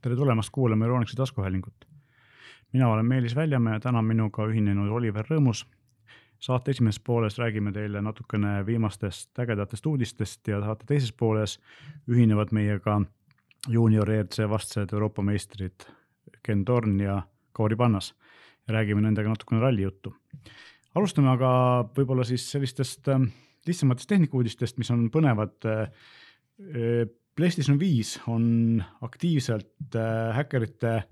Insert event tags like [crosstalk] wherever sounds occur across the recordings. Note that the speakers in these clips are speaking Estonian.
tere tulemast kuulama Euroniksi taskuhäälingut. mina olen Meelis Väljamäe ja täna minuga ühinenud Oliver Rõõmus. saate esimeses pooles räägime teile natukene viimastest ägedatest uudistest ja saate teises pooles ühinevad meiega juunior ERC vastased Euroopa meistrid Ken Torn ja Kauri Pannas räägime nendega natukene ralli juttu. alustame aga võib-olla siis sellistest äh, lihtsamatest tehnikauudistest, mis on põnevad. Äh, PlayStation viis on aktiivselt äh, häkkerite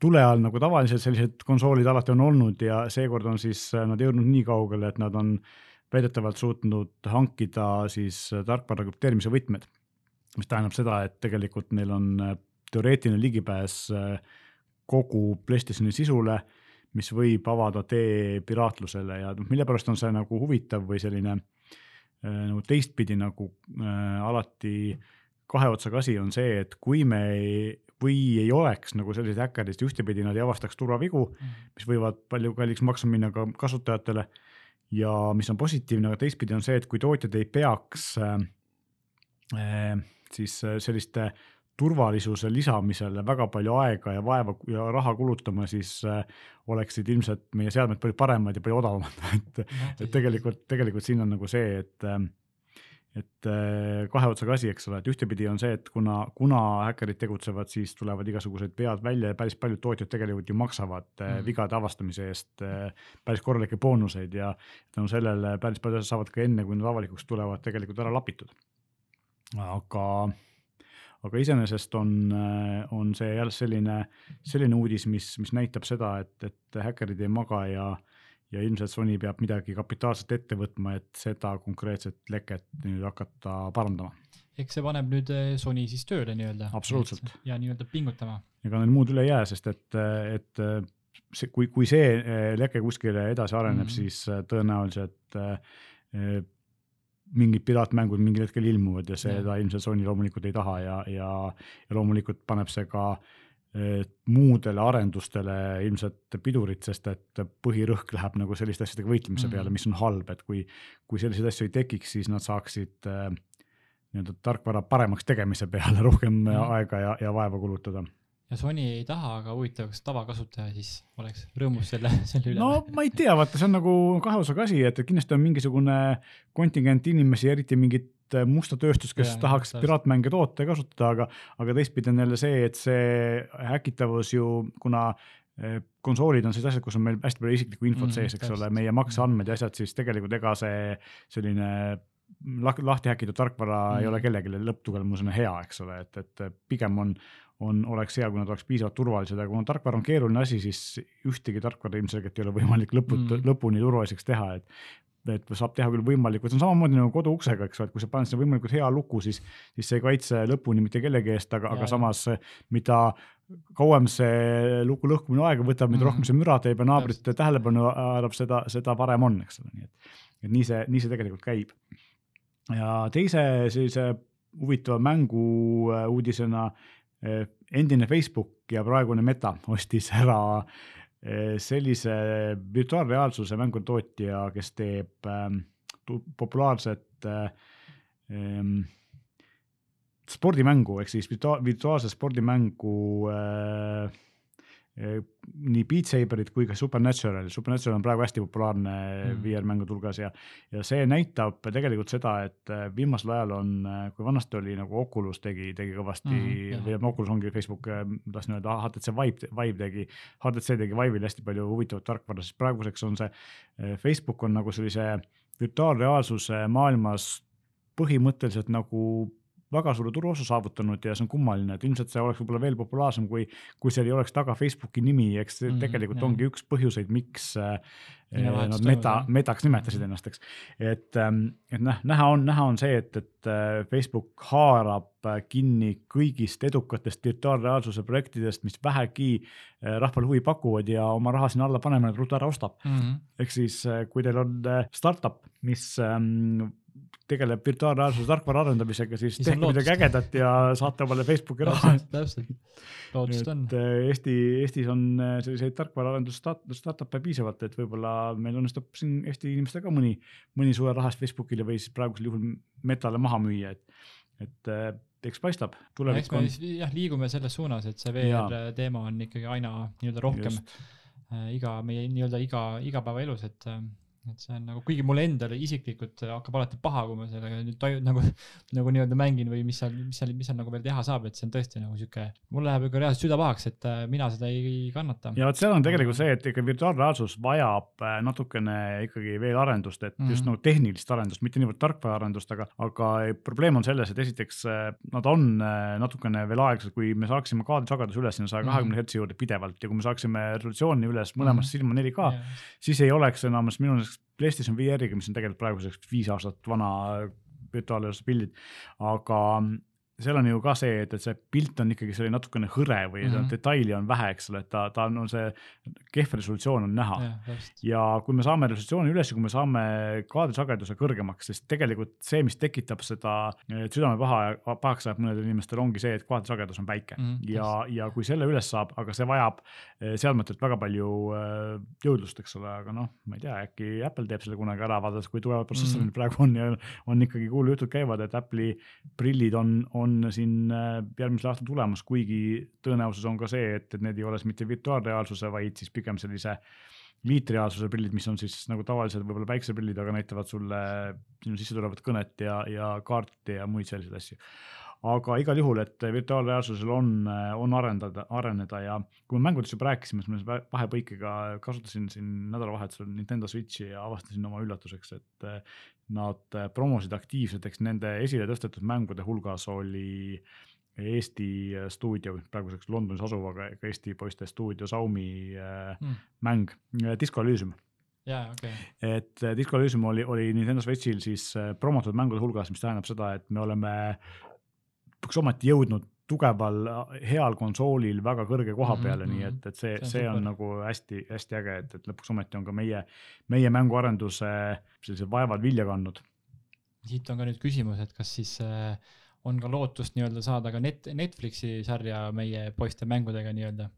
tule all, nagu tavaliselt sellised konsoolid alati on olnud ja seekord on siis nad jõudnud nii kaugele, et nad on väidetavalt suutnud hankida siis tarkvara krüpteerimise võtmed. mis tähendab seda, et tegelikult neil on teoreetiline ligipääs kogu PlayStationi sisule mis võib avada tee piraatlusele ja noh, mille pärast on see nagu huvitav või selline äh, nagu teistpidi nagu äh, alati kahe otsaga asi on see, et kui me ei, või ei oleks nagu selliseid häkkereid, ühtepidi nad ei avastaks turvavigu -hmm. mis võivad palju kalliks maksma minna ka kasutajatele. ja mis on positiivne, aga teistpidi on see, et kui tootjad ei peaks äh, äh siis äh, selliste turvalisuse lisamisele väga palju aega ja vaeva ja raha kulutama, siis äh, oleksid ilmselt meie seadmed palju paremad ja palju odavamad [laughs] et, et tegelikult, tegelikult siin on nagu see, et et äh, kahe otsaga asi, eks ole, et ühtepidi on see, et kuna, kuna häkkerid tegutsevad, siis tulevad igasugused vead välja ja päris paljud tootjad tegelikult ju maksavad mm. vigade avastamise eest päris korralikke boonuseid ja tänu sellele päris paljud asjad saavad ka enne, kui nad avalikuks tulevad, tegelikult ära lapitud. aga aga iseenesest on, on see jälle selline, selline uudis, mis, mis näitab seda, et, et häkkerid ei maga ja, ja ilmselt Sony peab midagi kapitaalselt ette võtma, et seda konkreetset leket nüüd hakata parandama. eks see paneb nüüd eh, Sony siis tööle nii-öelda. absoluutselt. ja nii-öelda pingutama. ega neil muud üle ei jää, sest et, et see, kui, kui see eh, leke kuskile edasi areneb mm, -hmm. siis eh, tõenäoliselt mingid piraatmängud mingil hetkel ilmuvad ja seda ilmselt Sony loomulikult ei taha ja, ja, ja loomulikult paneb see ka eh, muudele arendustele ilmselt pidurit, sest et põhirõhk läheb nagu selliste asjadega võitlemise mm -hmm. peale, mis on halb, et kui, kui selliseid asju ei tekiks, siis nad saaksid äh, nii-öelda tarkvara paremaks tegemise peale [laughs] rohkem mm -hmm. aega ja, ja vaeva kulutada ja Sony ei taha, aga huvitav, kas tavakasutaja siis oleks rõõmus selle, [laughs] selle üle? no ma ei tea, vaata, see on nagu kahe osaga asi, et kindlasti on mingisugune kontingent inimesi, eriti mingit musta tööstust, kes ja, tahaks piraatmänge toota ja kasutada, aga, aga teistpidi on jälle see, et see häkitavus ju, kuna eh, konsoolid on sellised asjad, kus on meil hästi palju isiklikku infot mm, sees, eks ole, meie makseandmed ja asjad, siis tegelikult ega see selline lahti häkitud tarkvara mm. ei ole kellelegi lõpptulemusena hea, eks ole, et, et pigem on, on, oleks hea, kui nad oleks piisavalt turvalised, aga kuna tarkvara on keeruline asi, siis ühtegi tarkvara ilmselgelt ei ole võimalik lõput, mm. lõpuni turvaliseks teha, et et saab teha küll võimalikult, see on samamoodi nagu koduuksega, eks ole, et kui sa paned sinna võimalikult hea luku, siis, siis see ei kaitse lõpuni mitte kellegi eest, aga, aga samas mida kauem see luku lõhkumine aega võtab, mida mm. rohkem see müra teeb ja naabrite tähelepanu haarab, seda, seda parem on, eks ole, nii et, et nii see, nii see tegelikult käib. ja teise sellise huvitava mängu äh, uudisena äh, endine Facebook ja praegune Meta ostis ära eh, sellise virtuaalreaalsuse mängutootja, kes teeb ähm, populaarset ähm, spordimängu ehk siis virtua-, virtuaalse spordimängu äh, Eh, nii Beat Saberit kui ka Supernatural, Supernatural on praegu hästi populaarne mm. VR-mängude hulgas ja, ja see näitab tegelikult seda, et eh, viimasel ajal on, eh, kui vanasti oli nagu Oculus tegi, tegi kõvasti mm, või Oculus ongi Facebook, tahtsin öelda, HTC Vive, Vive tegi, HTC tegi Vive'il hästi palju huvitavat tarkvara, siis praeguseks on see, Facebook on nagu sellise virtuaalreaalsuse maailmas põhimõtteliselt nagu väga suure turuosa saavutanud ja see on kummaline, et ilmselt see oleks võib-olla veel populaarsem, kui, kui seal ei oleks taga Facebooki nimi, eks see mm, tegelikult jah. ongi üks põhjuseid, miks äh, nad meta, metaks nimetasid ennast, eks. et, ähm, et noh, näha on, näha on see, et, et äh, Facebook haarab äh, kinni kõigist edukatest virtuaalreaalsuse projektidest, mis vähegi äh, rahvale huvi pakuvad ja oma raha sinna alla panema, nad ruttu ära ostab mm. -hmm. ehk siis, kui teil on startup, mis ähm, tegeleb virtuaalreaalsuse tarkvara arendamisega, siis tehke midagi ägedat ja saate omale Facebooki raha. täpselt, lootust on. Äh, Eesti, Eestis on äh, selliseid tarkvaraarendus startup'e piisavalt, et võib-olla meil õnnestub siin Eesti inimestel ka mõni, mõni suve rahast Facebookile või siis praegusel juhul Metale maha müüa, et, et äh, eks paistab, eks me on siis jah, liigume selles suunas, et see. VR teema on ikkagi aina nii-öelda rohkem just, iga meie nii-öelda iga igapäevaelus, et et see on nagu, kuigi mulle endale isiklikult hakkab alati paha, kui ma sellega nüüd taju- nagu, nagu nii-öelda mängin või mis seal, mis seal, mis seal nagu veel teha saab, et see on tõesti nagu sihuke, mul läheb ikka reaalselt süda pahaks, et äh, mina seda ei kannata. ja vot seal on tegelikult see, et ikka virtuaalreaalsus vajab äh, natukene ikkagi veel arendust, et just Mhm. nagu tehnilist arendust, mitte niivõrd tarkvaraarendust, aga, aga probleem on selles, et esiteks äh, nad on natukene veel aeglased, kui me saaksime kaadrisageduse üles sinna saja kahekümne Mhm. hertsi juurde pidevalt ja kui me saaksime resolutsiooni üles mõlemas Mhm. silma 4K, siis ei oleks enam minu meelest PlayStation VR-iga, mis on tegelikult praeguseks viis aastat vana virtuaalreaalsuse pildid, aga seal on ju ka see, et, et see pilt on ikkagi selline natukene hõre või mm. -hmm. detaili on vähe, eks ole, et ta, ta on see kehv resolutsioon on näha täpselt. ja kui me saame resolutsiooni üles ja kui me saame kaadrisageduse kõrgemaks, siis tegelikult see, mis tekitab seda, et südame paha, pahaks ajab mõnedel inimestel, ongi see, et kaadrisagedus on väike mm, Mhm, ja, ja kui selle üles saab, aga see vajab eh, seadmetelt väga palju eh, jõudlust, eks ole, aga noh, ma ei tea, äkki Apple teeb selle kunagi ära, vaadates, kui tugevad protsessorid mm. praegu on ja on ikkagi kuulujutud käivad, et Apple'i prillid on, on siin eh, järgmisel aastal tulemas, kuigi tõenäosus on ka see, et, et need ei ole siis mitte virtuaalreaalsuse, vaid siis pigem sellise liitreaalsuse prillid, mis on siis nagu tavalised võib-olla päikseprillid, aga näitavad sulle sinu sisse tulevat kõnet ja, ja kaarte ja muid selliseid asju. Aga igal juhul, et virtuaalreaalsusel on, on arendada, areneda ja kui me mängudest juba rääkisime, siis ma vahepõikega kasutasin siin nädalavahetusel Nintendo Switchi ja avastasin oma üllatuseks, et eh, nad eh, promosid aktiivselt, eks nende esile tõstetud mängude hulgas oli Eesti stuudio, praeguseks Londonis asuv, aga ka Eesti poiste stuudio Xiaomi eh, Mm. mäng Disco Elysium jaa, okei. et äh, Disco Elysium oli, oli Nintendo Switchil siis promotud mängude hulgas, mis tähendab seda, et me oleme lõpuks ometi jõudnud tugeval äh, heal konsoolil väga kõrge koha Mhm, peale mm, -hmm, nii mhm. et, et see, See on see on super. nagu hästi-hästi äge, et, et lõpuks ometi on ka meie, meie mänguarenduse sellised vaevad vilja kandnud. siit on ka nüüd küsimus, et kas siis äh, on ka lootust nii-öelda saada ka net, Netflixi sarja meie poiste mängudega nii-öelda.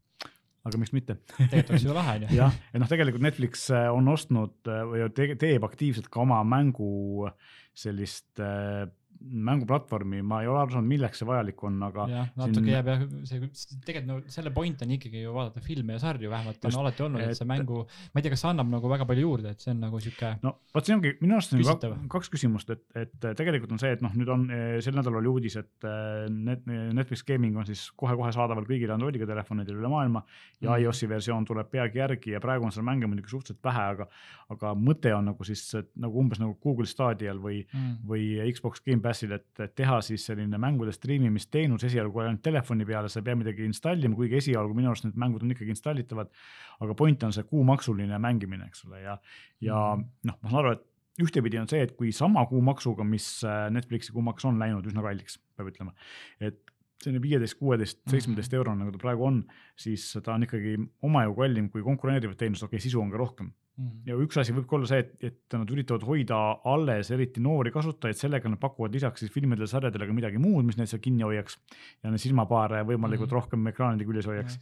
aga miks mitte? tegelikult oleks ju lahe [laughs] onju. jah, et noh, tegelikult Netflix äh, on ostnud äh, või te teeb aktiivselt ka oma mängu sellist äh, mänguplatvormi, ma ei ole aru saanud, milleks see vajalik on, aga jah, natuke jääb jah, see tegelikult no selle point on ikkagi ju vaadata filme ja sarju, vähemalt on Just, alati olnud, et see mängu, ma ei tea, kas see annab nagu väga palju juurde, et see on nagu sihuke, no vot see ongi minu arust on kak- kaks küsimust, et, et tegelikult on see, et noh, nüüd on eh, sel nädalal oli uudis, et eh, net, Netflix Gaming on siis kohe-kohe saadaval kõigile Androidiga telefonidel üle maailma ja Mhm. iOS-i versioon tuleb peagi järgi ja praegu on seal mänge muidugi suhteliselt vähe, aga aga mõte on nagu siis et nagu umbes nagu Google Stadial või mm, või Xbox Gamepassil, et et teha siis selline mängude striimimisteenus esialgu ainult telefoni peale, sa ei pea midagi installima, kuigi esialgu minu arust need mängud on ikkagi installitavad. aga point on see kuumaksuline mängimine, eks ole, ja, ja Mhm. noh, ma saan aru, et ühtepidi on see, et kui sama kuumaksuga, mis äh, Netflixi kuumaks on läinud üsna kalliks, peab ütlema, et selline viieteist, kuueteist, seitsmeteist eurone, nagu ta praegu on, siis ta on ikkagi omajagu kallim kui konkureerivad teenused, okei okay,, sisu on ka rohkem, ja üks asi võib ka olla see, et, et nad üritavad hoida alles eriti noori kasutajaid, sellega nad pakuvad lisaks siis filmidele, sarjadele ka midagi muud, mis neid seal kinni hoiaks ja neid silmapaare võimalikult Mhm. rohkem ekraanide küljes hoiaks.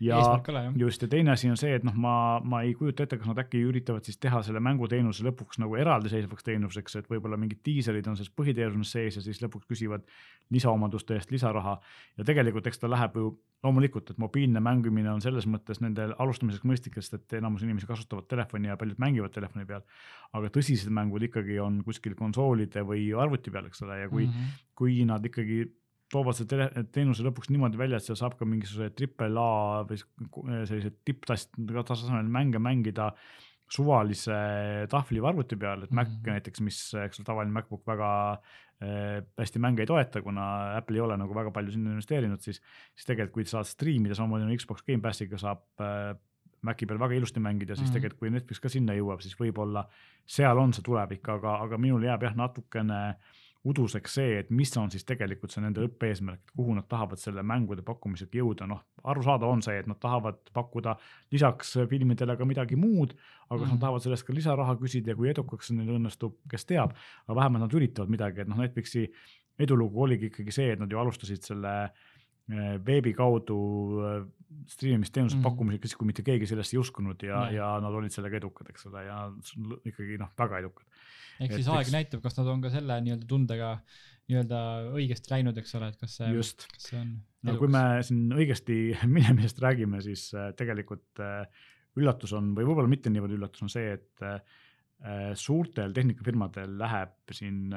ja jah. just ja teine asi on see, et noh, ma, ma ei kujuta ette, kas nad äkki üritavad siis teha selle mänguteenuse lõpuks nagu eraldiseisvaks teenuseks, et võib-olla mingid diiselid on selles põhiteenuses sees ja siis lõpuks küsivad lisaomaduste eest lisaraha. ja tegelikult eks ta läheb ju loomulikult, et mobiilne mängimine on selles mõttes nendel alustamiseks mõistlik, sest et enamus inimesi kasutavad telefoni ja paljud mängivad telefoni peal. aga tõsised mängud ikkagi on kuskil konsoolide või arvuti peal, eks ole, ja kui mm. -hmm. kui nad ikkagi toovad selle tele- teenuse lõpuks niimoodi välja, et seal saab ka mingisuguse triple A või s- sellise tipptasemel mänge mängida suvalise tahvli või arvuti peal, et Mac Mhm. näiteks, mis, eks ole, tavaline MacBook väga äh, hästi mänge ei toeta, kuna Apple ei ole nagu väga palju sinna investeerinud, siis, siis tegelikult, kui sa saad striimida samamoodi nagu Xbox Gamepassiga saab äh, Maci peal väga ilusti mängida, siis Mhm. tegelikult, kui Netflix ka sinna jõuab, siis võib-olla seal on see tulevik, aga, aga minul jääb jah, natukene uduseks see, et mis on siis tegelikult see nende lõppeesmärk, kuhu nad tahavad selle mängude pakkumisega jõuda, noh, arusaadav on see, et nad tahavad pakkuda lisaks filmidele ka midagi muud, aga kas Mhm. nad tahavad sellest ka lisaraha küsida ja kui edukaks neil õnnestub, kes teab, aga vähemalt nad üritavad midagi, et noh, Netflixi edulugu oligi ikkagi see, et nad ju alustasid selle eh, veebi kaudu eh, striimimisteenuse mm. -hmm. pakkumisega siis, kui mitte keegi sellesse ei uskunud ja Jah. yeah., ja nad olid sellega edukad, eks ole, ja ikkagi noh, väga edukad. ehk et siis aeg eks- näitab, kas nad on ka selle nii-öelda tundega nii-öelda õigesti läinud, eks ole, et kas see, kas see on no kui me siin õigesti [laughs] minemisest räägime, siis äh, tegelikult äh, üllatus on või võib-olla mitte niivõrd üllatus on see, et suurtel tehnikafirmadel läheb siin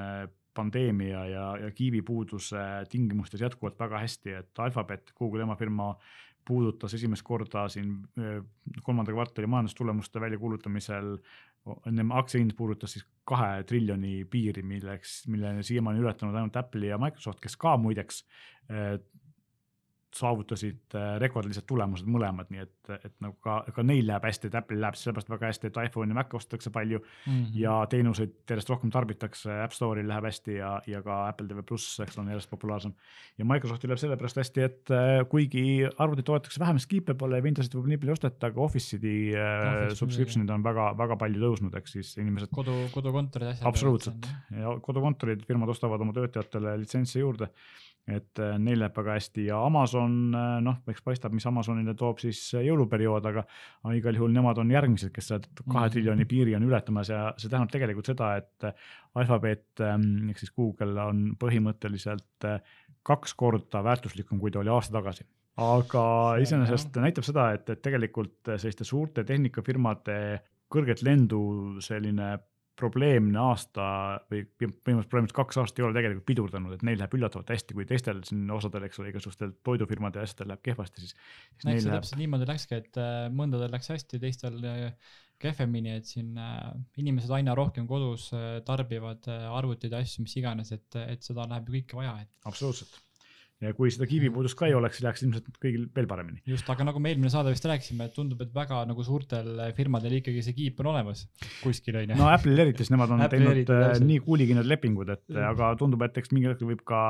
pandeemia ja, ja kiibipuuduse tingimustes jätkuvalt väga hästi, et Alphabet, Google emafirma puudutas esimest korda siin kolmanda kvartali majandustulemuste väljakuulutamisel enne aktsiahind puudutas siis kahe triljoni piiri, milleks, milleni siiamaani ületanud ainult Apple'i ja Microsoft, kes ka muideks saavutasid äh, rekordilised tulemused mõlemad, nii et, et nagu ka, ka neil läheb hästi, et Apple'il läheb sellepärast väga hästi, et iPhone'i ja Mac'i ostetakse palju mm -hmm. ja teenuseid järjest rohkem tarbitakse, App Store'il läheb hästi ja, ja ka Apple TV pluss, eks on järjest populaarsem. ja Microsoftil läheb sellepärast hästi, et äh, kuigi arvutid toodetakse vähem Skippable ja Windowsit võib nii palju osteta, aga Office'i äh, subscription'id on väga, väga palju tõusnud, ehk siis inimesed. kodu, kodukontorid asjad. absoluutselt ja kodukontorid, firmad ostavad oma töötajatele litsentse juurde et äh, neil läheb väga hästi ja Amazon äh, noh, eks paistab, mis Amazonile toob siis äh, jõuluperiood, aga, aga igal juhul nemad on järgmised, kes kahe mhm. triljoni piiri on ületamas ja see tähendab tegelikult seda, et Alphabet ähm, ehk siis Google on põhimõtteliselt kaks korda väärtuslikum, kui ta oli aasta tagasi aga iseenesest näitab seda, et, et tegelikult selliste suurte tehnikafirmade kõrget lendu selline probleemne aasta või põhimõtteliselt probleemselt kaks aastat ei ole tegelikult pidurdanud, et neil läheb üllatavalt hästi, kui teistel siin osadel, eks ole, igasugustel toidufirmadel ja asjadel läheb kehvasti, siis, siis. no eks see läheb... täpselt niimoodi läkski, et äh, mõndadel läks hästi, teistel äh, kehvemini, et siin äh, inimesed aina rohkem kodus tarbivad arvuteid ja asju, mis iganes, et, et seda läheb ju kõike vaja, et. absoluutselt ja kui seda kiibipuudust ka ei oleks, läheks ilmselt kõigil veel paremini. just, aga nagu me eelmine saade vist rääkisime, et tundub, et väga nagu suurtel firmadel ikkagi see kiip on olemas kuskil on ju. no Apple'il eriti, sest nemad on teinud eriti, äh, nii kuulikindlad lepingud, et mm. aga tundub, et eks mingil hetkel võib ka,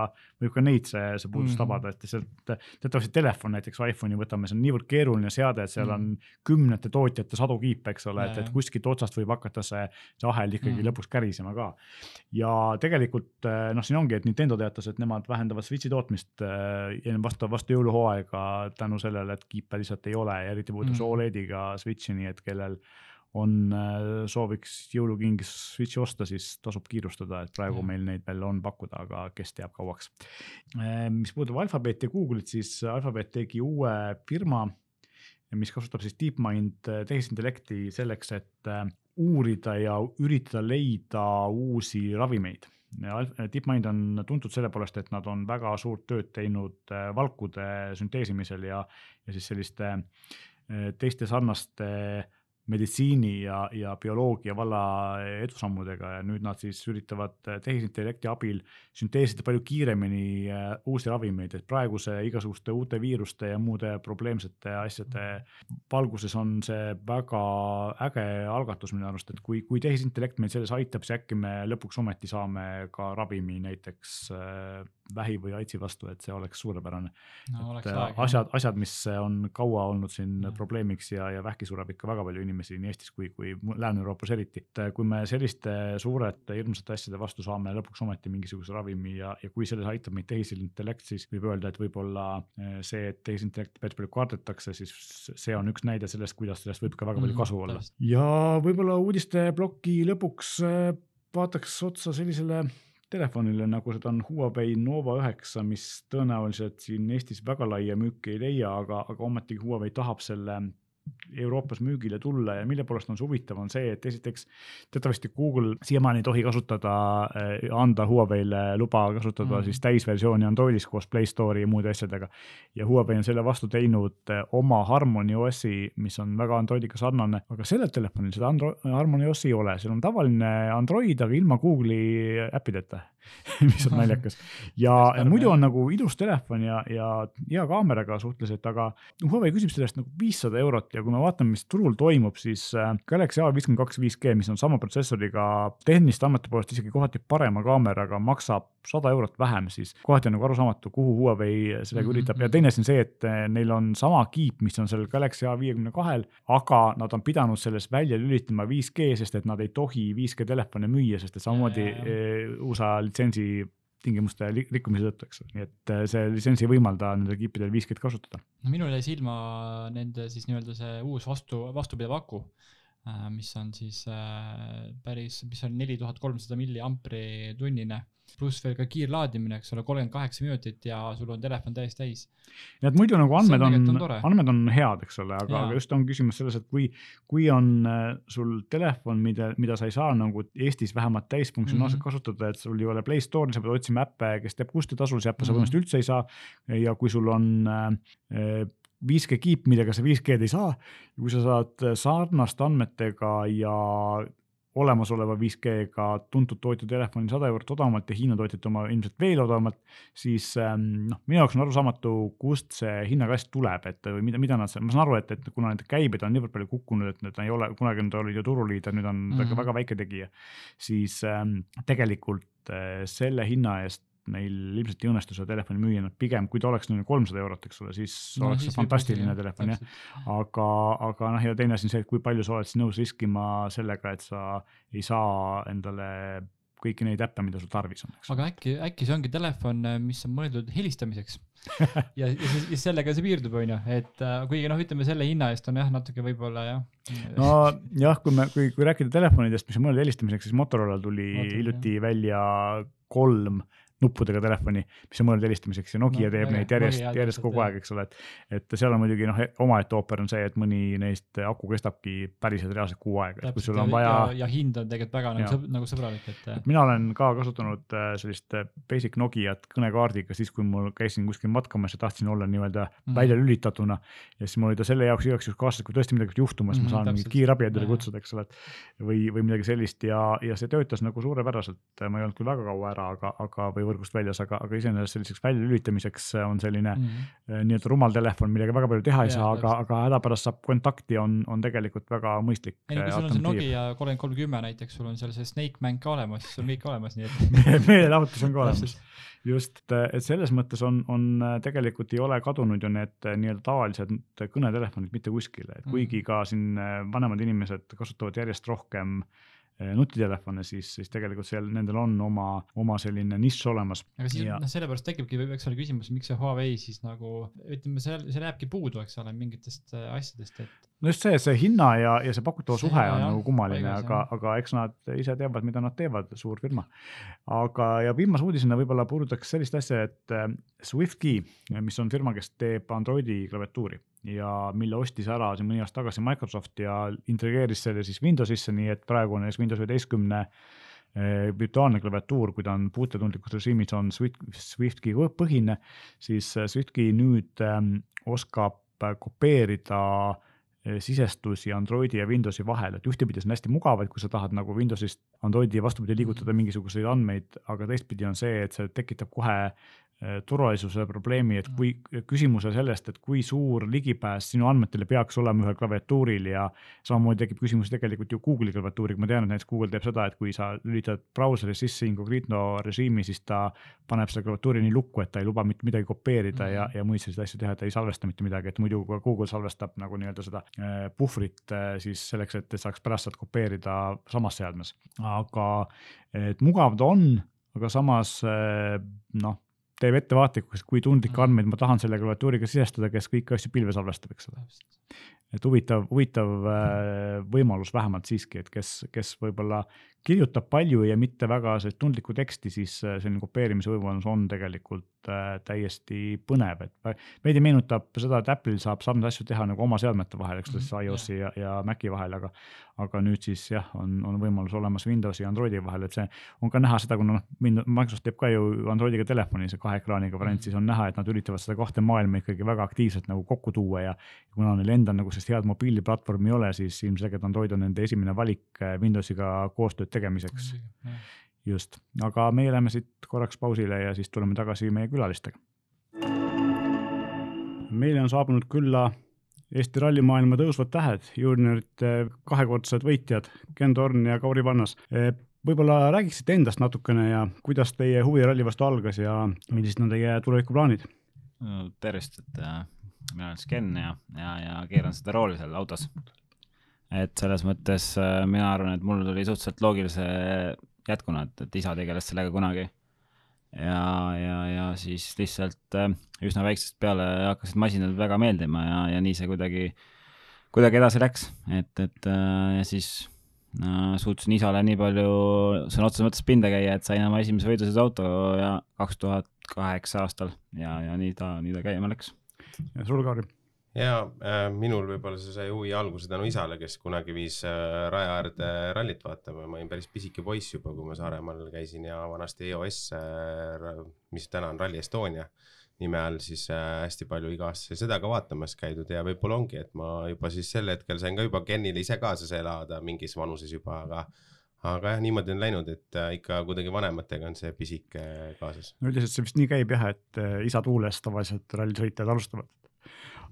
võib ka neid see, see puudus mm. tabada, et lihtsalt teatavasti telefon, näiteks iPhone'i võtame, see on niivõrd keeruline seade, et seal mm. on kümnete tootjate sadu kiipe, eks ole, et, et kuskilt otsast võib hakata see, see ahel ikkagi mm. lõpuks kärisema ka. ja tegelikult noh, siin ongi, et Nintendo teatas, et nemad vähendavad Switch'i tootmist vastu, vastu jõuluhooaega tänu sellele, et kiipe lihtsalt ei ole ja eriti puudutab see mm. Olediga Switch'i, nii et kellel on äh,, sooviks jõulukingis Switch'i osta, siis tasub kiirustada, et praegu mm. meil neid veel on pakkuda, aga kes teab kauaks äh,. mis puudutab Alphabeti ja Google'it, siis Alphabet tegi uue firma, mis kasutab siis DeepMind äh, tehisintellekti selleks, et äh, uurida ja üritada leida uusi ravimeid DeepMind on tuntud selle poolest, et nad on väga suurt tööd teinud äh, valkude sünteesimisel ja, ja siis selliste äh, teiste sarnaste meditsiini ja, ja bioloogia valla edusammudega ja nüüd nad siis üritavad tehisintellekti abil sünteesida palju kiiremini äh, uusi ravimeid, et praeguse igasuguste uute viiruste ja muude probleemsete asjade valguses on see väga äge algatus minu arust, et kui, kui tehisintellekt meid selles aitab, siis äkki me lõpuks ometi saame ka ravimi näiteks äh, vähi või aidsi vastu, et see oleks suurepärane no,. et äh, aeg, asjad, asjad, mis on kaua olnud siin ja. probleemiks ja, ja vähki sureb ikka väga palju inimesi nii Eestis kui, kui Lääne-Euroopas eriti. et äh, kui me selliste suurete hirmsate asjade vastu saame lõpuks ometi mingisuguse ravimi ja, ja kui selles aitab meid tehisintellekt, siis võib öelda, et võib-olla äh, see, et tehisintellekti päris palju kardetakse, siis see on üks näide sellest, kuidas sellest võib ka väga palju mhm, kasu olla. ja võib-olla uudisteploki lõpuks äh, vaataks otsa sellisele telefonile, nagu seda on Huawei Nova üheksa, mis tõenäoliselt siin Eestis väga laia müüki ei leia, aga, aga ometigi Huawei tahab selle Euroopas müügile tulla ja mille poolest on see huvitav, on see, et esiteks teatavasti Google siiamaani ei tohi kasutada, eh, anda Huawei'le luba kasutada mm. siis täisversiooni Androidis koos Play Store'i ja muude asjadega. ja Huawei on selle vastu teinud eh, oma Harmony OS-i, mis on väga Androidiga sarnane, aga sellel telefonil seda Andro-, Harmony OS-i ei ole, seal on tavaline Android, aga ilma Google'i äppideta [laughs] mis on naljakas. ja, ja muidu on nagu ilus telefon ja, ja hea kaameraga suhteliselt, aga Huawei küsib selle eest nagu viissada eurot ja kui me vaatame, mis turul toimub, siis äh, Galaxy A52 5G, mis on sama protsessoriga tehniliste andmete poolest isegi kohati parema kaameraga, maksab sada eurot vähem, siis kohati on nagu arusaamatu, kuhu Huawei sellega mm -hmm. üritab ja teine asi on see, et äh, neil on sama kiip, mis on sellel Galaxy A52-l, aga nad on pidanud sellest välja lülitama 5G, sest et nad ei tohi 5G telefone müüa, sest et samamoodi äh, USA litsentsi tingimuste rikkumise tõttu, eks nii et äh, see litsents ei võimalda nendel kiipidel 5G-d kasutada. no minul jäi silma nende siis nii-öelda see uus vastu, vastupidav aku mis on siis päris, mis on neli tuhat kolmsada milliampri tunnine pluss veel ka kiirlaadimine, eks ole, kolmkümmend kaheksa minutit ja sul on telefon täiesti täis. nii et muidu nagu andmed on, on, andmed on head, eks ole, aga, aga just on küsimus selles, et kui, kui on äh, sul telefon, mida, mida sa ei saa nagu Eestis vähemalt täisfunktsionaalselt mm -hmm. kasutada, et sul ei ole Play Store'i, sa pead otsima äppe, kes teeb kustutasulisi äppe mm, -hmm. sa põhimõtteliselt üldse ei saa. ja kui sul on äh, 5G kiip, millega sa 5G-d ei saa. kui sa saad sarnaste andmetega ja olemasoleva 5G-ga tuntud tootja telefoni sada eurot odavamalt ja Hiina tootjate oma ilmselt veel odavamalt, siis ähm, noh, minu jaoks on arusaamatu, kust see hinnakast tuleb, et või mida, mida nad seal, ma saan aru, et, et kuna nende käibed on niivõrd palju kukkunud, et need ei ole, kunagi nad olid ju turuliider, nüüd on mm -hmm. väga väike tegija, siis ähm, tegelikult äh, selle hinna eest neil ilmselt ei õnnestu seda telefoni müüa, nad pigem, kui ta oleks kolmsada eurot, eks ole, siis no, oleks see fantastiline telefon jah. aga, aga noh, ja teine asi on see, et kui palju sa oled siis nõus riskima sellega, et sa ei saa endale kõiki neid äppe, mida sul tarvis on. aga äkki, äkki see ongi telefon, mis on mõeldud helistamiseks [laughs] ja, ja, ja sellega see piirdub, on ju, et äh, kuigi noh, ütleme selle hinna eest on jah, natuke võib-olla jah. nojah, kui me, kui, kui rääkida telefonidest, mis on mõeldud helistamiseks, siis Motorola tuli Motorola, hiljuti jah. välja kolm nuppudega telefoni, mis on mõeldud helistamiseks ja Nokia no, teeb neid järjest, järjest kogu aeg, eks ole, et. et seal on muidugi noh, omaette ooper on see, et mõni neist aku kestabki päriselt reaalselt kuu aega, et kui sul on vaja. ja hind on tegelikult väga nagu, sõb, nagu sõbralik, et. et mina olen ka kasutanud äh, sellist äh, basic Nokiat kõnekaardiga siis, kui mul käisin kuskil matkamas ja tahtsin olla nii-öelda mm. välja lülitatuna. ja siis mul oli ta selle jaoks igaks juhuks kaasas, kui tõesti midagi peaks juhtuma, siis mm, ma saan mingit kiirabi endale kutsuda, eks ole, et või, või midagi sellist ja, ja see töötas nagu suurepäraselt, ma ei olnud küll väga kaua ära, aga, aga või võrgust väljas, aga, aga iseenesest selliseks väljalülitamiseks on selline mm -hmm. nii-öelda rumal telefon, millega väga palju teha ei ja, saa, aga, aga hädapärast saab kontakti, on, on tegelikult väga mõistlik. ei no kui sul on see Nokia kolmkümmend kolm kümme näiteks, sul on seal see Snake mäng ka olemas, siis on kõik olemas, nii et [laughs] meelelahutus on ka olemas just, et selles mõttes on, on tegelikult ei ole kadunud ju need nii-öelda tavalised kõnetelefonid mitte kuskile, et kuigi mhm. ka siin vanemad inimesed kasutavad järjest rohkem äh, Eh, nutitelefone, siis, siis tegelikult seal nendel on oma, oma selline nišš olemas. aga siis ja... noh, sellepärast tekibki, eks ole küsimus, miks see Huawei siis nagu ütleme, seal, seal jääbki puudu, eks ole, mingitest äh, asjadest, et. No just see, see hinna ja, ja see pakutava suhe on nagu kummaline, aga, aga eks nad ise teavad, mida nad teevad, suur firma. aga, ja viimase uudisena võib-olla puudutaks sellist asja, et äh, SwiftKey, mis on firma, kes teeb Androidi klaviatuuri ja mille ostis ära siin mõni aasta tagasi Microsoft ja integreeris selle siis Windowsisse, nii et praegu on näiteks Windows üheteistkümne eh, virtuaalne klaviatuur, kui ta on puutetundlikus režiimis, on Swift, SwiftKey põhine, siis eh, SwiftKey nüüd ähm, oskab kopeerida sisestusi Androidi ja Windowsi vahel, et ühtepidi see on hästi mugav, et kui sa tahad nagu Windowsist Androidi vastupidi liigutada mingisuguseid andmeid, aga teistpidi on see, et see tekitab kohe turvalisuse probleemi, et kui küsimuse sellest, et kui suur ligipääs sinu andmetele peaks olema ühel klaviatuuril ja samamoodi tekib küsimus tegelikult ju Google'i klaviatuuriga, ma tean, et näiteks Google teeb seda, et kui sa lülitad brauseri sisse incognito režiimi, siis ta paneb selle klaviatuuri nii lukku, et ta ei luba mitte midagi kopeerida mm. -hmm. ja, ja muid selliseid asju teha, ta ei salvesta mitte midagi, et muidu Google salvestab nagu nii-öelda seda äh, puhvrit äh, siis selleks, et saaks pärast sealt kopeerida samas seadmes, aga et mugav ta on, aga samas noh teeb ettevaatlikuks, kui tundlikke mm. andmeid ma tahan selle klaviatuuriga sisestada, kes kõiki asju pilve salvestab, eks ole. et huvitav, huvitav äh, võimalus vähemalt siiski, et kes, kes võib-olla kirjutab palju ja mitte väga sellist tundlikku teksti, siis äh, selline kopeerimise võimalus on tegelikult äh, täiesti põnev, et veidi meenutab seda, et Apple'il saab sarnaseid asju teha nagu oma seadmete vahel, eks ole, siis mhm, iOS-i ja, ja Maci vahel, aga aga nüüd siis jah, on, on võimalus olemas Windowsi ja Androidi vahel, et see on ka näha seda, kuna noh, Microsoft teeb ka ju Androidiga telefoni, see kahe ekraaniga variant, mhm. siis on näha, et nad üritavad seda kahte maailma ikkagi väga aktiivselt nagu kokku tuua ja kuna neil endal nagu sellist head mobiiliplatvormi ei ole, siis ilmselgelt Android on nende esimene valik äh, Windowsiga koostööd tegemiseks. just, aga meie läheme siit korraks pausile ja siis tuleme tagasi meie külalistega. meile on saabunud külla Eesti rallimaailma tõusvad tähed, juuniorite kahekordsed võitjad Ken Torn ja Kauri Vannas. võib-olla räägiksite endast natukene ja kuidas teie huvi ralli vastu algas ja millised on teie tulevikuplaanid? tervist, et äh, mina olen siis Ken ja, ja, ja keeran seda rooli seal autos et selles mõttes äh, mina arvan, et mul tuli suhteliselt loogilise jätkuna, et, et isa tegeles sellega kunagi. ja, ja, ja siis lihtsalt äh, üsna väiksest peale hakkasid masinad väga meeldima ja, ja nii see kuidagi kuidagi edasi läks, et, et äh, ja siis äh, suutsin isale nii palju sõna otseses mõttes pinda käia, et sain oma esimese võidusõiduauto ja kaks tuhat kaheksa aastal ja, ja nii ta, nii ta käima läks. ja sul, Kaari? Ja äh, minul võib-olla see sai huvi alguse tänu isale, kes kunagi viis äh, raja äärde rallit vaatama, ma olin päris pisike poiss juba, kui ma Saaremaal käisin ja vanasti EOS äh,, mis täna on Rally Estonia nime all, siis äh, hästi palju iga aasta seda ka vaatamas käidud ja võib-olla ongi, et ma juba siis sel hetkel sain ka juba Kenile ise kaasas elada mingis vanuses juba, aga aga jah, niimoodi on läinud, et äh, ikka kuidagi vanematega on see pisike kaasas. no üldiselt see vist nii käib jah, et äh, isa tuules tavaliselt rallisõitjad alustavad.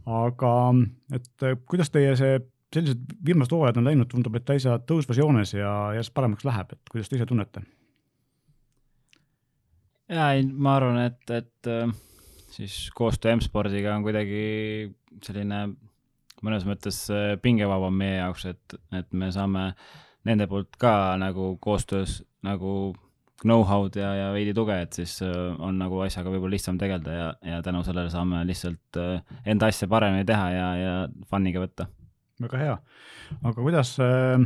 Aga et äh, kuidas teie see sellised viimased hooajad on läinud, tundub, et täitsa tõusvas joones ja järjest paremaks läheb, et kuidas te ise tunnete? ja ei, ma arvan, et, et siis koostöö M-spordiga on kuidagi selline mõnes mõttes pingevabam meie jaoks, et, et me saame äh, nende poolt ka nagu koostöös nagu know-how'd ja, ja veidi tuge, et siis äh, on nagu asjaga võib-olla lihtsam tegeleda ja, ja tänu sellele saame lihtsalt äh, enda asja paremini teha ja, ja fun'iga võtta. väga hea, aga kuidas, äh,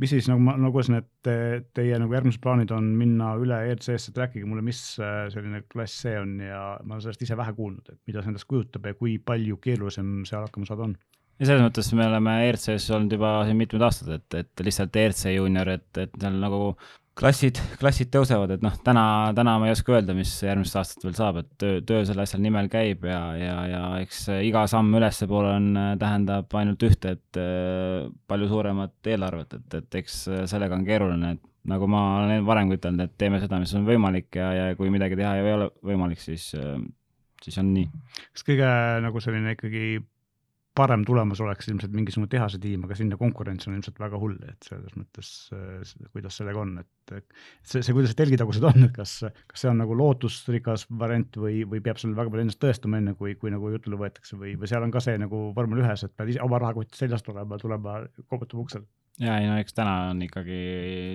mis siis nagu ma, nagu kuidas need te, teie nagu järgmised plaanid on minna üle ERC-sse, rääkige mulle, mis selline klass see on ja ma olen sellest ise vähe kuulnud, et mida see endast kujutab ja kui palju keerulisem seal hakkama saada on? Ja selles mõttes me oleme ERC-s olnud juba siin mitmed aastad, et, et lihtsalt ERC juunior, et, et seal nagu klassid, klassid tõusevad, et noh, täna, täna ma ei oska öelda, mis järgmisest aastast veel saab, et töö, töö selle asja nimel käib ja, ja, ja eks iga samm ülespoole on, tähendab ainult ühte, et palju suuremat eelarvet, et, et eks sellega on keeruline, et nagu ma olen varem ütelnud, et teeme seda, mis on võimalik ja, ja kui midagi teha ei ole võimalik, siis, siis on nii. kas kõige nagu selline ikkagi parem tulemus oleks ilmselt mingisugune tehase tiim, aga sinna konkurents on ilmselt väga hull, et selles mõttes kuidas sellega on, et see, see, kuidas telgitagused on, et kas, kas see on nagu lootusrikas variant või, või peab seal väga palju ennast tõestama, enne kui, kui nagu jutule võetakse või, või seal on ka see nagu vormel ühes, et pead ise oma rahakott seljas tulema, tulema, koputama uksele? Ja ei no eks täna on ikkagi,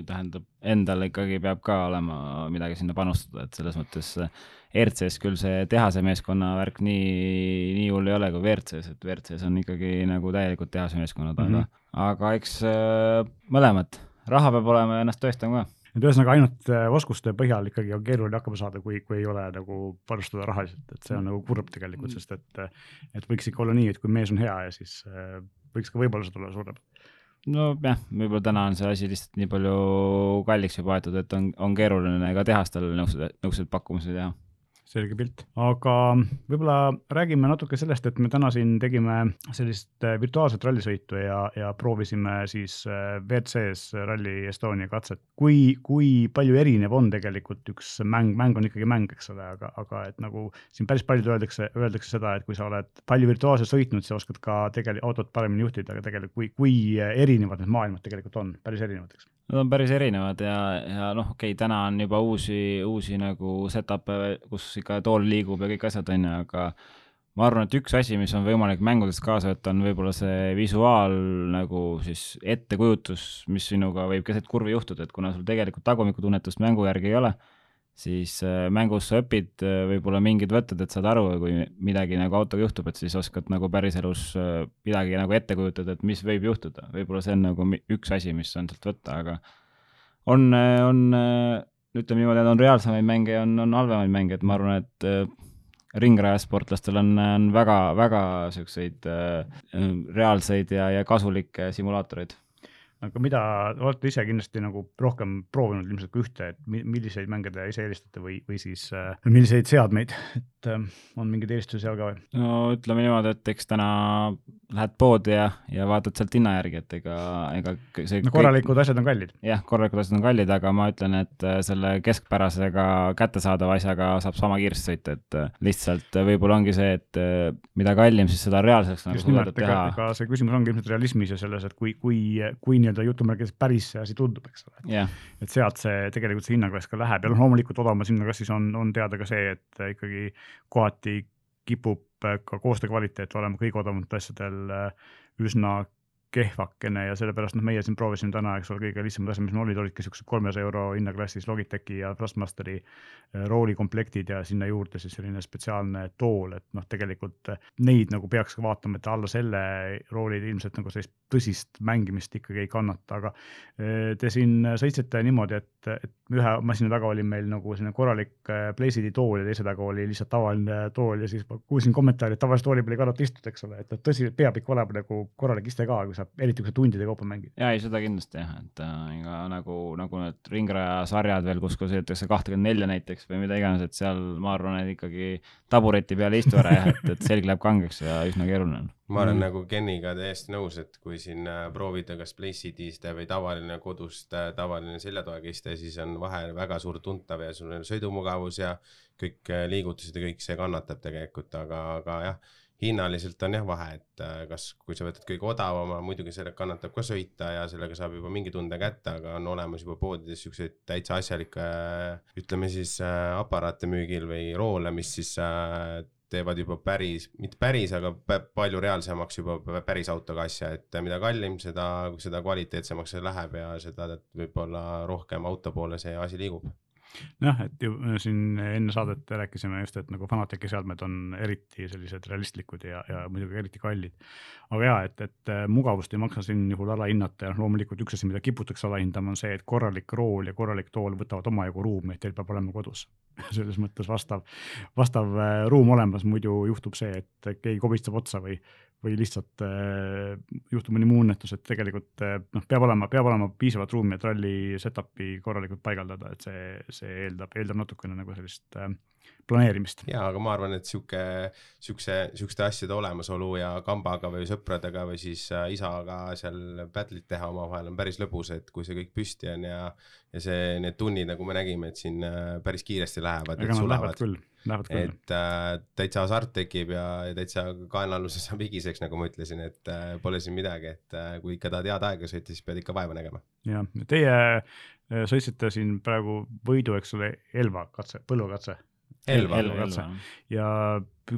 tähendab, endal ikkagi peab ka olema midagi sinna panustada, et selles mõttes ERC-s küll see tehase meeskonna värk nii, nii hull ei ole kui WRC-s, et WRC-s on ikkagi nagu täielikult tehase meeskonnad mm, -hmm. aga, aga eks äh, mõlemad, raha peab olema ja ennast tõestama ka. Et ühesõnaga ainult äh, oskuste põhjal ikkagi on keeruline hakkama saada, kui, kui ei ole nagu panustada rahaliselt, et see on nagu kurb tegelikult, sest et, et võiks ikka olla nii, et kui mees on hea ja siis võiks ka võimalused olla suuremad nojah, võib-olla täna on see asi lihtsalt nii palju kalliks juba aetud, et on, on keeruline ka tehastel niisuguseid, niisuguseid pakkumisi teha selge pilt, aga võib-olla räägime natuke sellest, et me täna siin tegime sellist äh, virtuaalset rallisõitu ja, ja proovisime siis äh, WRC-s Rally Estonia katset. kui, kui palju erinev on tegelikult üks mäng, mäng on ikkagi mäng, eks ole, aga, aga et nagu siin päris palju öeldakse, öeldakse seda, et kui sa oled palju virtuaalselt sõitnud, sa oskad ka tegelikult autot paremini juhtida, aga tegelikult kui, kui erinevad need maailmad tegelikult on, päris erinevad, eks. Nad on päris erinevad ja, ja noh, okei okay,, täna on juba uusi, uusi nagu setup'e, kus ikka tool liigub ja kõik asjad, on ju, aga ma arvan, et üks asi, mis on võimalik mängudest kaasa võtta, on võib-olla see visuaal nagu siis ettekujutus, mis sinuga võib keset kurvi juhtuda, et kuna sul tegelikult tagumikutunnetust mängu järgi ei ole siis äh, mängus sa õpid äh, võib-olla mingid võtted, et saad aru, kui midagi nagu autoga juhtub, et siis oskad nagu päriselus äh, midagi nagu ette kujutada, et mis võib juhtuda, võib-olla see on nagu üks asi, mis on sealt võtta, aga on, on ütleme niimoodi, et on reaalsemaid mänge ja on, on halvemaid mänge, et ma arvan, et ringrajasportlastel on, on väga, väga siukseid reaalseid ja, ja kasulikke simulaatoreid aga mida, olete ise kindlasti nagu rohkem proovinud ilmselt kui ühte, et milliseid mänge te ise eelistate või, või siis äh, milliseid seadmeid, et äh, on mingeid eelistusi seal ka või? no ütleme niimoodi, et eks täna lähed poodi ja, ja vaatad sealt hinna järgi, et ega, ega see no korralikud kõik... asjad on kallid. jah, korralikud asjad on kallid, aga ma ütlen, et äh, selle keskpärasega kättesaadava asjaga saab sama kiiresti sõita, et äh, lihtsalt võib-olla ongi see, et mida kallim, siis seda reaalseks nagu suudetud teha. see küsimus ongi ilmselt realismis ja selles, et kui, kui, kui nii-öelda jutumärkides päris see asi tundub, eks ole. Yeah.. et sealt see tegelikult see hinnaklass ka läheb ja noh, loomulikult odavamas hinnaklassis on, on teada ka see, et ikkagi kohati kipub ka koostöö kvaliteet olema kõige odavamatel asjadel äh, üsna kehvakene ja sellepärast noh, meie siin proovisime täna, eks ole, kõige lihtsamad asjad, mis meil olid, olidki siuksed kolmesaja euro hinnaklassis Logitechi ja Thrustmasteri äh, rooli komplektid ja sinna juurde siis selline spetsiaalne tool, et noh, tegelikult äh, neid nagu peaks ka vaatama, et alla selle roolid ilmselt nagu sellist tõsist mängimist ikkagi ei kannata, aga te siin sõitsite niimoodi, et, et ühe masina taga oli meil nagu selline korralik Placeidi tool ja teise taga oli lihtsalt tavaline tool ja siis ma kuulsin kommentaari, et tavalise tooli peal ei kannata istuda, eks ole, et tõsi, peab ikka olema nagu korralik iste ka, kui sa saab, eriti kui sa tundide kaupa mängid. ja ei, seda kindlasti jah, et äh, ega nagu, nagu need ringraja sarjad veel, kus, kus sõidetakse kahtekümmend nelja näiteks või mida iganes, et seal ma arvan, et ikkagi tabureti peal ei istu ära jah, et, et selg läheb kangeks ja üsna keeruline on. ma olen mm. nagu Keniga täiesti nõus, et kui siin äh, proovida kas Place'i iste või tavaline kodust äh, tavaline seljatoega iste, siis on vahe väga suur tuntav ja sul on sõidumugavus ja kõik äh, liigutused ja kõik see kannatab tegelikult, aga, aga jah hinnaliselt on jah vahe, et äh, kas, kui sa võtad kõige odavama, muidugi sellega kannatab ka sõita ja sellega saab juba mingi tunde kätte, aga on olemas juba poodides siukseid täitsa asjalikke, ütleme siis äh, aparaate müügil või roole, mis siis äh, teevad juba päris, mitte päris, aga palju reaalsemaks juba päris autoga asja, et mida kallim, seda, seda kvaliteetsemaks see läheb ja seda võib-olla rohkem auto poole see asi liigub noh, et ju äh, siin enne saadet rääkisime just, et nagu Fanateci seadmed on eriti sellised realistlikud ja, ja muidugi eriti kallid. aga ja, et, et äh, mugavust ei maksa siin juhul alahinnata ja noh, loomulikult üks asi, mida kiputakse alahindama, on see, et korralik rool ja korralik tool võtavad omajagu ruumi, et teil peab olema kodus [laughs] selles mõttes vastav, vastav äh, ruum olemas, muidu juhtub see, et keegi kobistab otsa või või lihtsalt äh, juhtub mõni muu õnnetus, et tegelikult noh, peab olema, peab olema piisavalt ruumi, et ralli setup'i korralikult paigaldada, et see, see eeldab, eeldab natukene nagu sellist äh, planeerimist. ja, aga ma arvan, et sihuke, siukse, siukeste asjade olemasolu ja kambaga või sõpradega või siis äh, isaga seal battle'it teha omavahel on päris lõbus, et kui see kõik püsti on ja, ja see, need tunnid, nagu me nägime, et siin äh, päris kiiresti lähevad. ega nad lähevad küll et äh, täitsa hasart tekib ja, ja täitsa kaenlaaluse saab higiseks, nagu ma ütlesin, et äh, pole siin midagi, et äh, kui ikka tahad head aega sõita, siis pead ikka vaeva nägema. jah, teie sõitsite siin praegu võidu, eks ole, Elva katse, põllukatse. Elva, Elva katse ja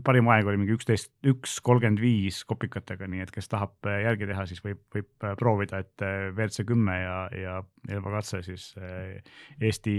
parim aeg oli mingi üksteist, üks kolmkümmend viis kopikatega, nii et kes tahab äh, järgi teha, siis võib, võib äh, proovida, et äh, WRC kümme ja, ja Elva katse siis Eesti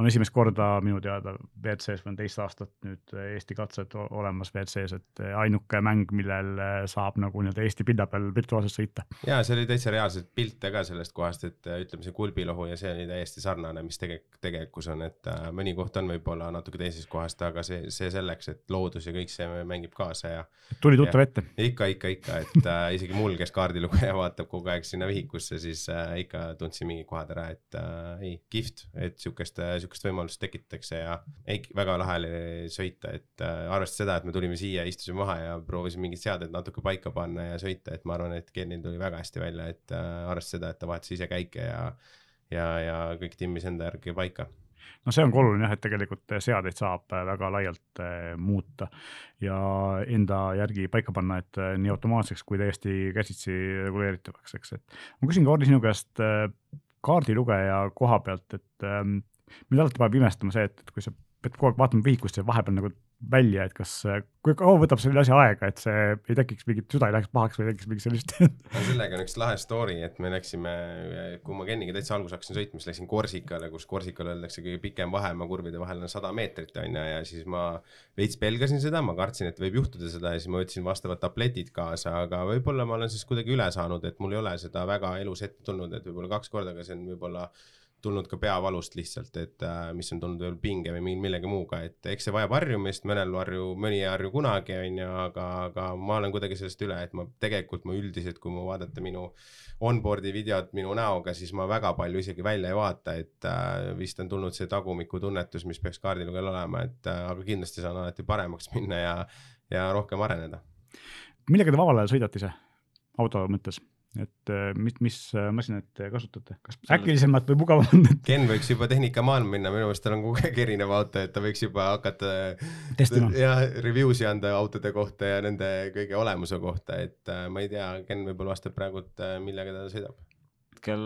on esimest korda minu teada WRC-s või on teist aastat nüüd Eesti katsed olemas WRC-s, et ainuke mäng, millel saab nagu nii-öelda Eesti pilda peal virtuaalselt sõita. ja see oli täitsa reaalselt pilte ka sellest kohast, et ütleme, see kulbilohu ja see oli täiesti sarnane, mis tegelikult tegelikkus on, et mõni koht on võib-olla natuke teisest kohast, aga see, see selleks, et loodus ja kõik see mängib kaasa ja. tuli tuttav ette? ikka, ikka, ikka, et äh, isegi mul, kes kaardilugeja [laughs] vaatab kogu aeg sinna vihikusse, siis äh, ikka tundsin mingid kohad ära, et äh, ei, kihvt, et sihukest äh,, sihukest võimalust tekitatakse ja ei, väga lahe oli sõita, et äh, arvestades seda, et me tulime siia, istusime maha ja proovisime mingid seaded natuke paika panna ja sõita, et ma arvan, et Kenil tuli väga hästi välja, et äh, arvestades seda, et ta vahetas ise käike ja ja, ja kõik timmis enda järgi paika no see on ka oluline jah, et tegelikult seadeid saab äh, väga laialt äh, muuta ja enda järgi paika panna, et äh, nii automaatseks kui täiesti käsitsi reguleeritavaks, eks, et. Ma küsin ka Hardi sinu käest kaardilugeja koha pealt, et ähm, mind alati paneb imestama see, et, et kui sa pead kogu aeg vaatama vihikust ja vahepeal nagu välja, et kas, kui kaua võtab selle asja aega, et see ei tekiks mingit, süda ei läheks pahaks või tekiks mingit sellist [laughs] no sellega on üks lahe story, et me läksime, kui ma Keniga täitsa alguses hakkasin sõitma, siis läksin Korsikale, kus Korsikal öeldakse kõige pikem vahemaa kurvide vahel on sada meetrit on ju, ja siis ma veits pelgasin seda, ma kartsin, et võib juhtuda seda ja siis ma võtsin vastavad tabletid kaasa, aga võib-olla ma olen siis kuidagi üle saanud, et mul ei ole seda väga elus ette tulnud, et võib-olla kaks korda, aga see on võib-olla tulnud ka peavalust lihtsalt, et äh, mis on tulnud veel pinge või millegi muuga, et eks see vajab harjumist, mõnel harju, mõni ei harju kunagi, on ju, aga, aga ma olen kuidagi sellest üle, et ma tegelikult ma üldiselt, kui ma vaadata minu onboard'i videot minu näoga, siis ma väga palju isegi välja ei vaata, et äh, vist on tulnud see tagumikutunnetus, mis peaks kaardilugejal olema, et äh, aga kindlasti saan alati paremaks minna ja, ja rohkem areneda. millega te vabal ajal sõidate ise, auto mõttes? Et äh, mis, mis äh, masinat te kasutate, kas äkilisemat või mugavamat [laughs] Ken võiks juba tehnikamaailma minna, minu meelest tal on kogu aeg erinev auto, et ta võiks juba hakata testima. jah, review si anda autode kohta ja nende kõige olemuse kohta, et äh, ma ei tea, Ken võib-olla vastab praegu, et millega ta sõidab. hetkel,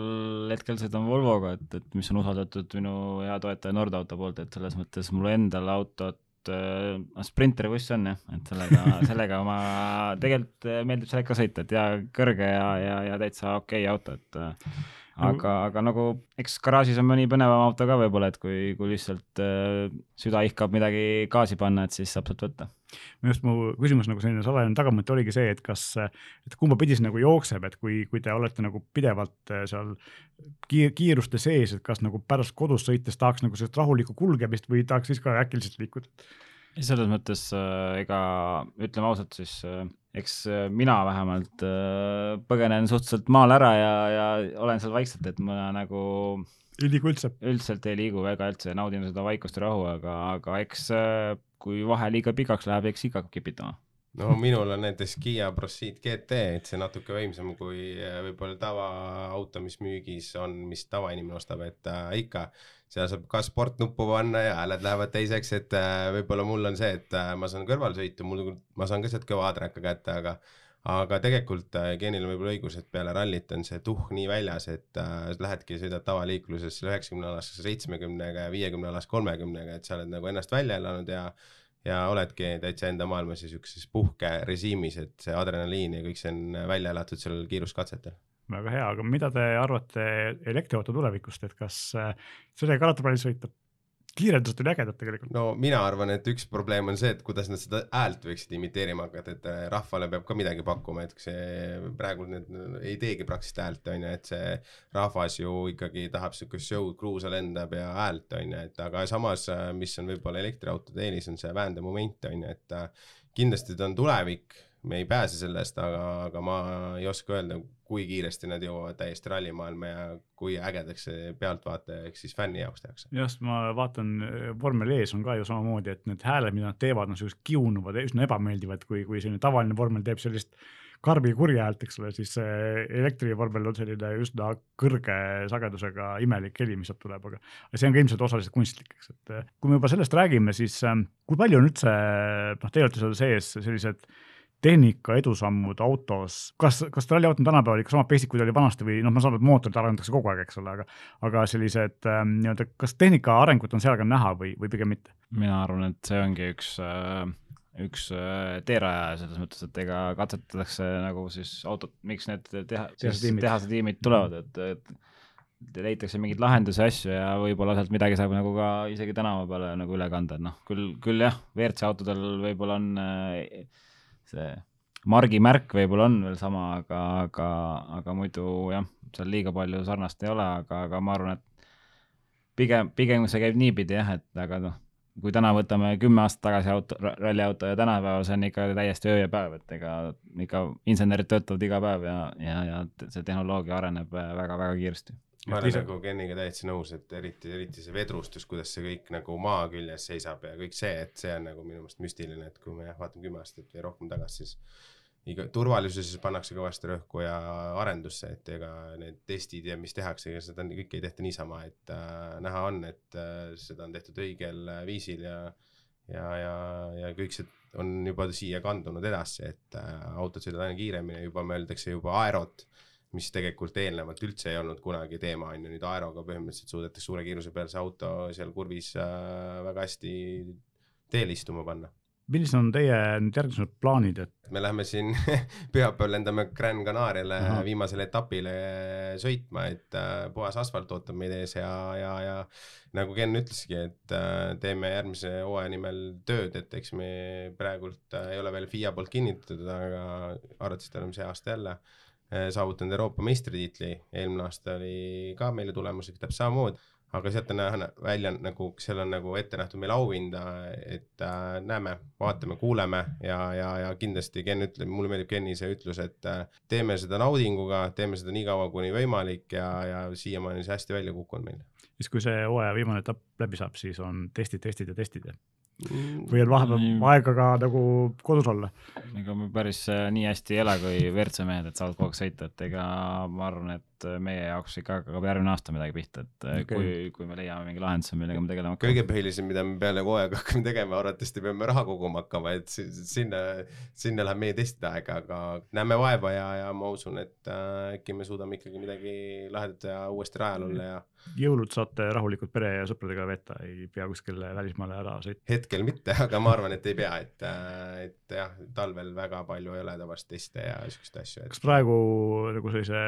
hetkel sõidan Volvoga, et, et mis on usaldatud minu hea toetaja Nordauto poolt, et selles mõttes mul endal autot suht äh, sprinteri buss on jah, et sellega [laughs] sellega ma tegelikult äh, meeldib sellega sõita, et ja kõrge ja, ja, ja täitsa okei okay auto, et äh, aga, aga nagu eks garaažis on mõni põnevam auto ka võib-olla, et kui, kui lihtsalt süda ihkab midagi gaasi panna, et siis saab sealt võtta minu arust mu küsimus nagu selline salajane tagamõte oligi see, et kas, et kumba pidi see nagu jookseb, et kui, kui te olete nagu pidevalt äh, seal kiir, kiiruste sees, et kas nagu pärast kodus sõites tahaks nagu sellist rahulikku kulgemist või tahaks siis ka äkiliselt liikuda? selles mõttes äh, ega ütleme ausalt, siis äh, eks mina vähemalt põgenen suhteliselt maal ära ja, ja olen seal vaikselt, et ma nagu ei liigu üldse? üldiselt ei liigu väga üldse, naudin seda vaikust ja rahu, aga, aga eks kui vahe liiga pikaks läheb, eks ikka hakkab kipitama. no minul on näiteks Kiia Proceed GT, et see natuke võimsam kui äh, võib-olla tavaauto, mis müügis on, mis tavainimene ostab, et äh, ikka seal saab ka sportnuppu panna ja hääled lähevad teiseks, et äh, võib-olla mul on see, et äh, ma saan kõrvalsõitu, mul, ma saan ka sealt kõva aadreka kätte, aga aga tegelikult äh, Geenil on võib-olla õigus, et peale rallit on see tuhh nii väljas, et äh, lähedki, sõidad tavaliikluses üheksakümne alas seitsmekümnega ja viiekümne alas kolmekümnega, et sa oled nagu ennast välja elanud ja ja oledki täitsa enda maailmas ja siukses puhkerežiimis, et see adrenaliin ja kõik see on välja elatud seal kiiruskatsetel väga hea, aga mida te arvate elektriauto tulevikust, et kas äh, sellega palju sõita? Kiirendused oli ägedad tegelikult. no mina arvan, et üks probleem on see, et kuidas nad seda häält võiksid imiteerima hakata, et äh, rahvale peab ka midagi pakkuma, et see praegu need ei teegi praktiliselt häält, on ju, et see rahvas ju ikkagi tahab siukest show'd, kruusa lendab ja häält, on ju, et aga samas, äh, mis on võib-olla elektriautode eelis, on see väändemoment, on ju, et äh, kindlasti ta on tulevik me ei pääse sellest, aga, aga ma ei oska öelda, kui kiiresti nad jõuavad täiesti rallimaailma ja kui ägedaks see pealtvaataja ehk siis fänni jaoks tehakse. just, ma vaatan, vormel ees on ka ju samamoodi, et need hääled, mida nad teevad, on sellised kiunuvad, üsna ebameeldivad, kui, kui selline tavaline vormel teeb sellist karbi kurja häält, eks ole, siis elektrivormel on selline üsna kõrge sagedusega imelik heli, mis sealt tuleb, aga see on ka ilmselt osaliselt kunstlik, eks, et kui me juba sellest räägime, siis kui palju on üldse, noh, olete seal sees sellised tehnika edusammud autos, kas, kas ralliauto on tänapäeval ikka sama basic, kui ta oli vanasti või noh, ma saan aru, et mootorid arendatakse kogu aeg, eks ole, aga aga sellised ähm, nii-öelda, kas tehnika arengut on seal ka näha või, või pigem mitte? mina arvan, et see ongi üks äh, üks äh, teerajaja selles mõttes, et ega katsetatakse nagu siis autot, miks need teha, tehase tiimid tulevad, et, et leitakse mingeid lahendusi, asju ja võib-olla sealt midagi saab nagu ka isegi tänava peale nagu üle kanda, et noh, küll, küll jah, WRC autodel võib-olla on äh, see margi märk võib-olla on veel sama, aga, aga, aga muidu jah, seal liiga palju sarnast ei ole, aga, aga ma arvan, et pigem, pigem see käib niipidi jah, et aga noh, kui täna võtame kümme aastat tagasi auto, ralliauto ja tänapäeval, see on ikka täiesti öö ja päev, et ega ikka insenerid töötavad iga päev ja, ja, ja see tehnoloogia areneb väga-väga kiiresti ma olen nagu Keniga täitsa nõus, et eriti, eriti see vedrustus, kuidas see kõik nagu maa küljes seisab ja kõik see, et see on nagu minu meelest müstiline, et kui me jah, vaatame kümme aastat või rohkem tagasi, siis iga turvalisuses pannakse kõvasti rõhku ja arendusse, et ega need testid ja mis tehakse, ega seda kõike ei tehta niisama, et äh, näha on, et äh, seda on tehtud õigel äh, viisil ja ja, ja, ja kõik see on juba siia kandunud edasi, et äh, autod sõidavad aina kiiremini, juba mõeldakse juba aerot äh, mis tegelikult eelnevalt üldse ei olnud kunagi teema, on ju, nüüd Aeroga põhimõtteliselt suudetakse suure kiiruse peal see auto seal kurvis äh, väga hästi teele istuma panna. millised on teie nüüd järgmised plaanid, et? me läheme siin [laughs] pühapäeval lendame Gran Canariale -huh. viimasele etapile sõitma, et äh, puhas asfalt ootab meid ees ja, ja, ja nagu Ken ütleski, et äh, teeme järgmise hooaja nimel tööd, et eks me praegult äh, ei ole veel FIA poolt kinnitatud, aga arvatavasti oleme see aasta jälle äh, saavutanud Euroopa meistritiitli, eelmine aasta oli ka meile tulemuseks täpselt samamoodi, aga sealt on välja nagu, seal on nagu ette nähtud meil auhinda, et äh, näeme, vaatame, kuuleme ja, ja, ja kindlasti Ken ütleb, mulle meeldib Kenni see ütlus, et äh, teeme seda naudinguga, teeme seda nii kaua, kuni võimalik ja, ja siiamaani see hästi välja kukkunud meil. siis, kui see hooaja viimane etapp läbi saab, siis on testid, testid ja testid või on vahepeal aega ka nagu kodus olla? ega me päris äh, nii hästi ei ela kui WRC mehed, et saavad kogu aeg sõita, et ega ma arvan, et äh, meie jaoks ikka hakkab järgmine aasta midagi pihta, et okay. Okei. kui, kui me leiame mingi lahenduse, millega me tegelema kõige põhilisem, mida me peale hooaega hakkame tegema, arvatavasti peame raha koguma hakkama, et si- sinna, sinna läheb meie testide aeg, aga näeme vaeva ja, ja ma usun, et äh, äkki me suudame ikkagi midagi lahedat ja uuesti rajal olla ja jõulud saate rahulikult pere ja sõpradega veeta, ei pea kuskile välismaale ära sõitma. hetkel mitte, [laughs] aga ma arvan, et ei pea, et, et jah, talvel väga palju ei ole tavaliselt teste ja siukseid asju, et kas praegu nagu sellise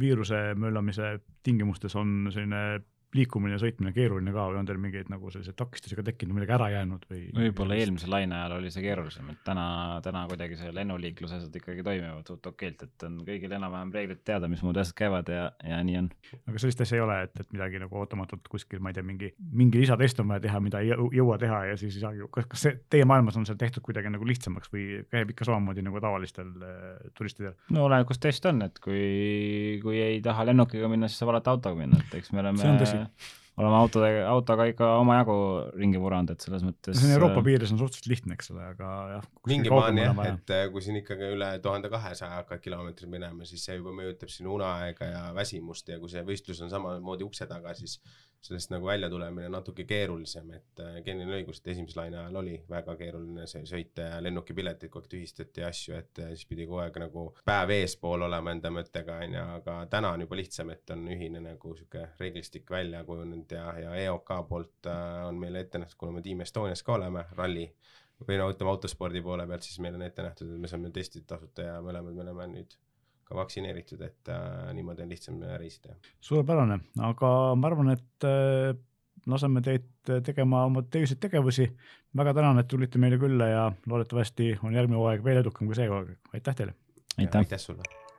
viiruse möllamise tingimustes on selline liikumine ja sõitmine keeruline ka või on teil mingeid nagu selliseid takistusi ka tekkinud, midagi ära jäänud või? võib-olla eelmise laine ajal oli see keerulisem, et täna, täna kuidagi see lennuliikluse asjad ikkagi toimivad suht okeilt, et on kõigil enam-vähem reeglid teada, mismoodi asjad käivad ja, ja nii on. aga sellist asja ei ole, et, et midagi nagu ootamatult kuskil, ma ei tea, mingi, mingi lisatest on vaja teha, mida ei jõu- jõua teha ja siis ei saagi, kas, kas see teie maailmas on see tehtud kuidagi nagu lihtsamaks või käib ikka samamoodi nagu tavalistel äh, turistidel? no oleneb, kus test on, et kui, kui ei taha lennukiga minna, siis saab alati autoga minna, et eks me oleme. Oleme autodega, autoga ikka omajagu ringi vuranud, et selles mõttes. see on Euroopa piires on suhteliselt lihtne, eks ole, aga jah. mingi maani jah, et äh, kui siin ikkagi üle tuhande kahesaja hakkad kilomeetrit minema, siis see juba mõjutab sinu uneaega ja väsimust ja kui see võistlus on samamoodi ukse taga, siis sellest nagu välja tulemine on natuke keerulisem, et äh, Kenil on õigus, et esimese laine ajal oli väga keeruline sõita ja lennukipiletid kogu aeg tühistati ja asju, et äh, siis pidi kogu aeg nagu päev eespool olema enda mõttega onju, aga täna on juba lihtsam, et on ühine nagu sihuke reeglistik välja kujunenud ja, ja EOK poolt äh, on meile ette nähtud, kuna me Team Estonias ka oleme ralli või no ütleme autospordi poole pealt, siis meil on ette nähtud, et me saame testid tasuta ja mõlemad me oleme nüüd ka vaktsineeritud, et äh, niimoodi on lihtsam reisida. suurepärane, aga ma arvan, et äh, laseme teid tegema oma töiseid tegevusi. väga tänan, et tulite meile külla ja loodetavasti on järgmine hooaeg veel edukam kui see hooaeg, aitäh teile. aitäh. aitäh sulle.